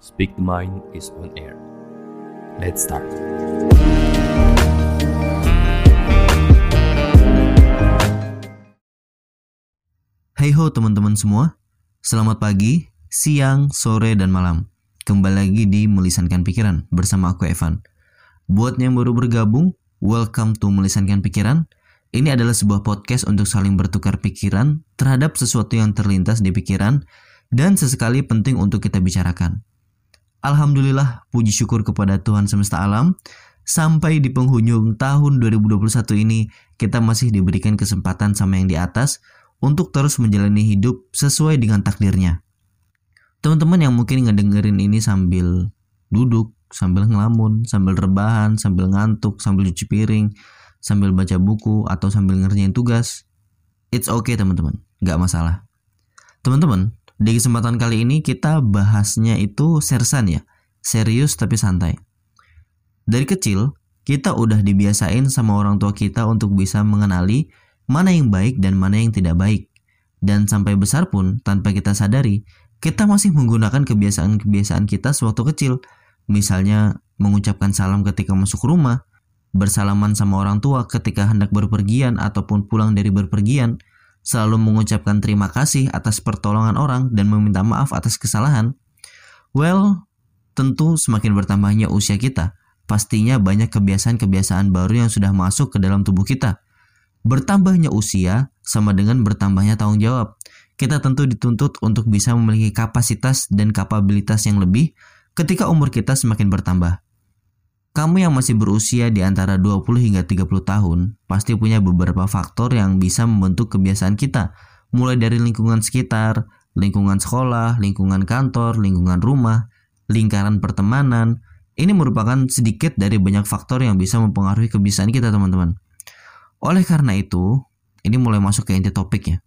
Speak the Mind is on air. Let's start. Hai ho teman-teman semua, selamat pagi, siang, sore, dan malam. Kembali lagi di Melisankan Pikiran bersama aku Evan. Buat yang baru bergabung, welcome to Melisankan Pikiran. Ini adalah sebuah podcast untuk saling bertukar pikiran terhadap sesuatu yang terlintas di pikiran dan sesekali penting untuk kita bicarakan. Alhamdulillah, puji syukur kepada Tuhan semesta alam, sampai di penghujung tahun 2021 ini kita masih diberikan kesempatan sama yang di atas untuk terus menjalani hidup sesuai dengan takdirnya. Teman-teman yang mungkin ngedengerin ini sambil duduk, sambil ngelamun, sambil rebahan, sambil ngantuk, sambil cuci piring, sambil baca buku, atau sambil ngerjain tugas, it's okay teman-teman, nggak masalah. Teman-teman, di kesempatan kali ini kita bahasnya itu sersan ya, serius tapi santai. Dari kecil, kita udah dibiasain sama orang tua kita untuk bisa mengenali mana yang baik dan mana yang tidak baik. Dan sampai besar pun, tanpa kita sadari, kita masih menggunakan kebiasaan-kebiasaan kita sewaktu kecil. Misalnya, mengucapkan salam ketika masuk rumah, bersalaman sama orang tua ketika hendak berpergian ataupun pulang dari berpergian, selalu mengucapkan terima kasih atas pertolongan orang dan meminta maaf atas kesalahan, well, tentu semakin bertambahnya usia kita, pastinya banyak kebiasaan-kebiasaan baru yang sudah masuk ke dalam tubuh kita. Bertambahnya usia sama dengan bertambahnya tanggung jawab. Kita tentu dituntut untuk bisa memiliki kapasitas dan kapabilitas yang lebih ketika umur kita semakin bertambah. Kamu yang masih berusia di antara 20 hingga 30 tahun pasti punya beberapa faktor yang bisa membentuk kebiasaan kita, mulai dari lingkungan sekitar, lingkungan sekolah, lingkungan kantor, lingkungan rumah, lingkaran pertemanan. Ini merupakan sedikit dari banyak faktor yang bisa mempengaruhi kebiasaan kita, teman-teman. Oleh karena itu, ini mulai masuk ke inti topiknya.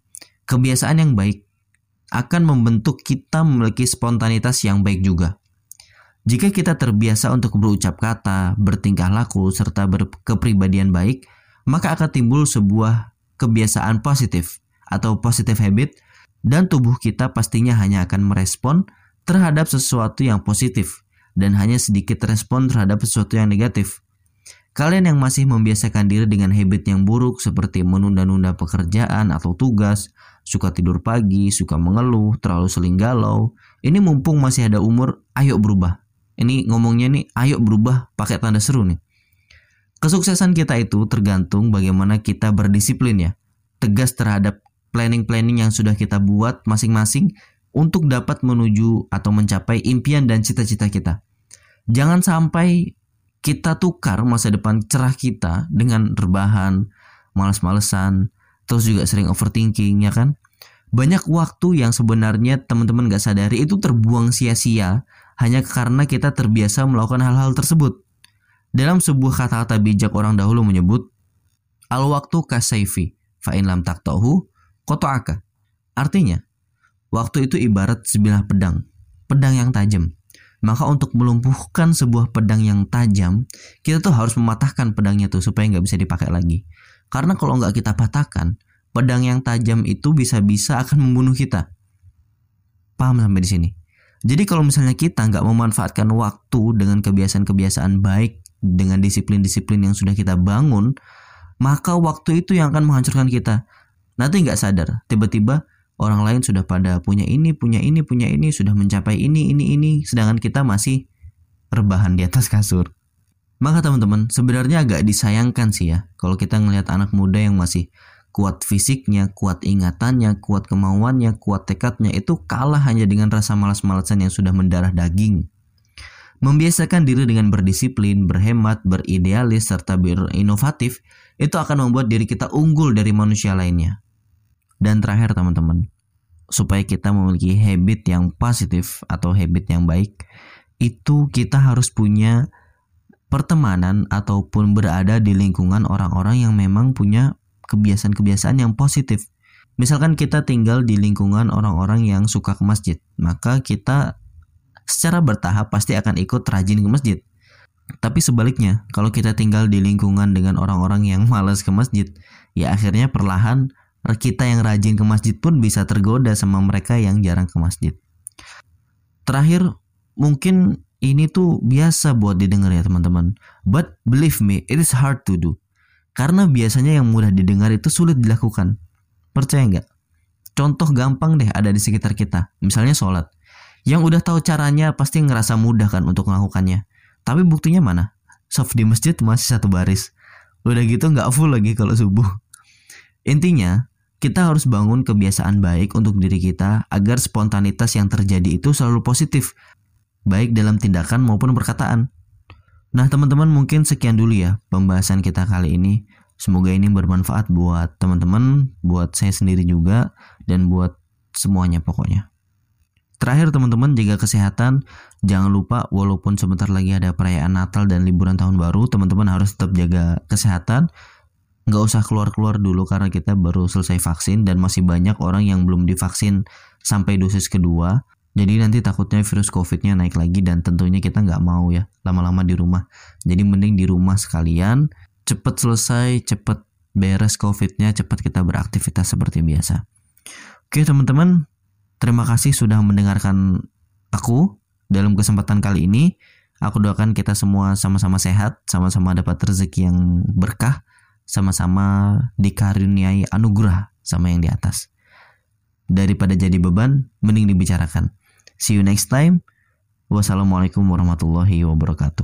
Kebiasaan yang baik akan membentuk kita memiliki spontanitas yang baik juga. Jika kita terbiasa untuk berucap kata, bertingkah laku, serta berkepribadian baik, maka akan timbul sebuah kebiasaan positif atau positive habit dan tubuh kita pastinya hanya akan merespon terhadap sesuatu yang positif dan hanya sedikit respon terhadap sesuatu yang negatif. Kalian yang masih membiasakan diri dengan habit yang buruk seperti menunda-nunda pekerjaan atau tugas, suka tidur pagi, suka mengeluh, terlalu sering galau, ini mumpung masih ada umur, ayo berubah. Ini ngomongnya nih, ayo berubah pakai tanda seru nih. Kesuksesan kita itu tergantung bagaimana kita berdisiplin ya. Tegas terhadap planning-planning yang sudah kita buat masing-masing untuk dapat menuju atau mencapai impian dan cita-cita kita. Jangan sampai kita tukar masa depan cerah kita dengan rebahan, males-malesan, terus juga sering overthinking ya kan? Banyak waktu yang sebenarnya teman-teman gak sadari itu terbuang sia-sia hanya karena kita terbiasa melakukan hal-hal tersebut. Dalam sebuah kata-kata bijak orang dahulu menyebut, Al-waktu kasaifi, fa'in lam taktohu, koto'aka. Artinya, waktu itu ibarat sebilah pedang, pedang yang tajam. Maka untuk melumpuhkan sebuah pedang yang tajam, kita tuh harus mematahkan pedangnya tuh supaya nggak bisa dipakai lagi. Karena kalau nggak kita patahkan, pedang yang tajam itu bisa-bisa akan membunuh kita. Paham sampai di sini? Jadi kalau misalnya kita nggak memanfaatkan waktu dengan kebiasaan-kebiasaan baik, dengan disiplin-disiplin yang sudah kita bangun, maka waktu itu yang akan menghancurkan kita. Nanti nggak sadar, tiba-tiba orang lain sudah pada punya ini, punya ini, punya ini, sudah mencapai ini, ini, ini, sedangkan kita masih rebahan di atas kasur. Maka teman-teman, sebenarnya agak disayangkan sih ya, kalau kita ngelihat anak muda yang masih kuat fisiknya, kuat ingatannya, kuat kemauannya, kuat tekadnya itu kalah hanya dengan rasa malas-malasan yang sudah mendarah daging. Membiasakan diri dengan berdisiplin, berhemat, beridealis, serta berinovatif itu akan membuat diri kita unggul dari manusia lainnya. Dan terakhir teman-teman, supaya kita memiliki habit yang positif atau habit yang baik, itu kita harus punya pertemanan ataupun berada di lingkungan orang-orang yang memang punya kebiasaan-kebiasaan yang positif. Misalkan kita tinggal di lingkungan orang-orang yang suka ke masjid, maka kita secara bertahap pasti akan ikut rajin ke masjid. Tapi sebaliknya, kalau kita tinggal di lingkungan dengan orang-orang yang malas ke masjid, ya akhirnya perlahan kita yang rajin ke masjid pun bisa tergoda sama mereka yang jarang ke masjid. Terakhir, mungkin ini tuh biasa buat didengar ya teman-teman. But believe me, it is hard to do. Karena biasanya yang mudah didengar itu sulit dilakukan. Percaya nggak? Contoh gampang deh ada di sekitar kita. Misalnya sholat. Yang udah tahu caranya pasti ngerasa mudah kan untuk melakukannya. Tapi buktinya mana? Soft di masjid masih satu baris. Udah gitu nggak full lagi kalau subuh. Intinya, kita harus bangun kebiasaan baik untuk diri kita agar spontanitas yang terjadi itu selalu positif, baik dalam tindakan maupun perkataan. Nah, teman-teman mungkin sekian dulu ya pembahasan kita kali ini. Semoga ini bermanfaat buat teman-teman, buat saya sendiri juga, dan buat semuanya pokoknya. Terakhir teman-teman jaga kesehatan, jangan lupa walaupun sebentar lagi ada perayaan Natal dan liburan tahun baru, teman-teman harus tetap jaga kesehatan. Nggak usah keluar-keluar dulu karena kita baru selesai vaksin dan masih banyak orang yang belum divaksin sampai dosis kedua. Jadi nanti takutnya virus COVID-nya naik lagi dan tentunya kita nggak mau ya lama-lama di rumah. Jadi mending di rumah sekalian, cepet selesai, cepet beres COVID-nya, cepet kita beraktivitas seperti biasa. Oke teman-teman, terima kasih sudah mendengarkan aku dalam kesempatan kali ini. Aku doakan kita semua sama-sama sehat, sama-sama dapat rezeki yang berkah, sama-sama dikaruniai anugerah sama yang di atas. Daripada jadi beban, mending dibicarakan. See you next time. Wassalamualaikum warahmatullahi wabarakatuh.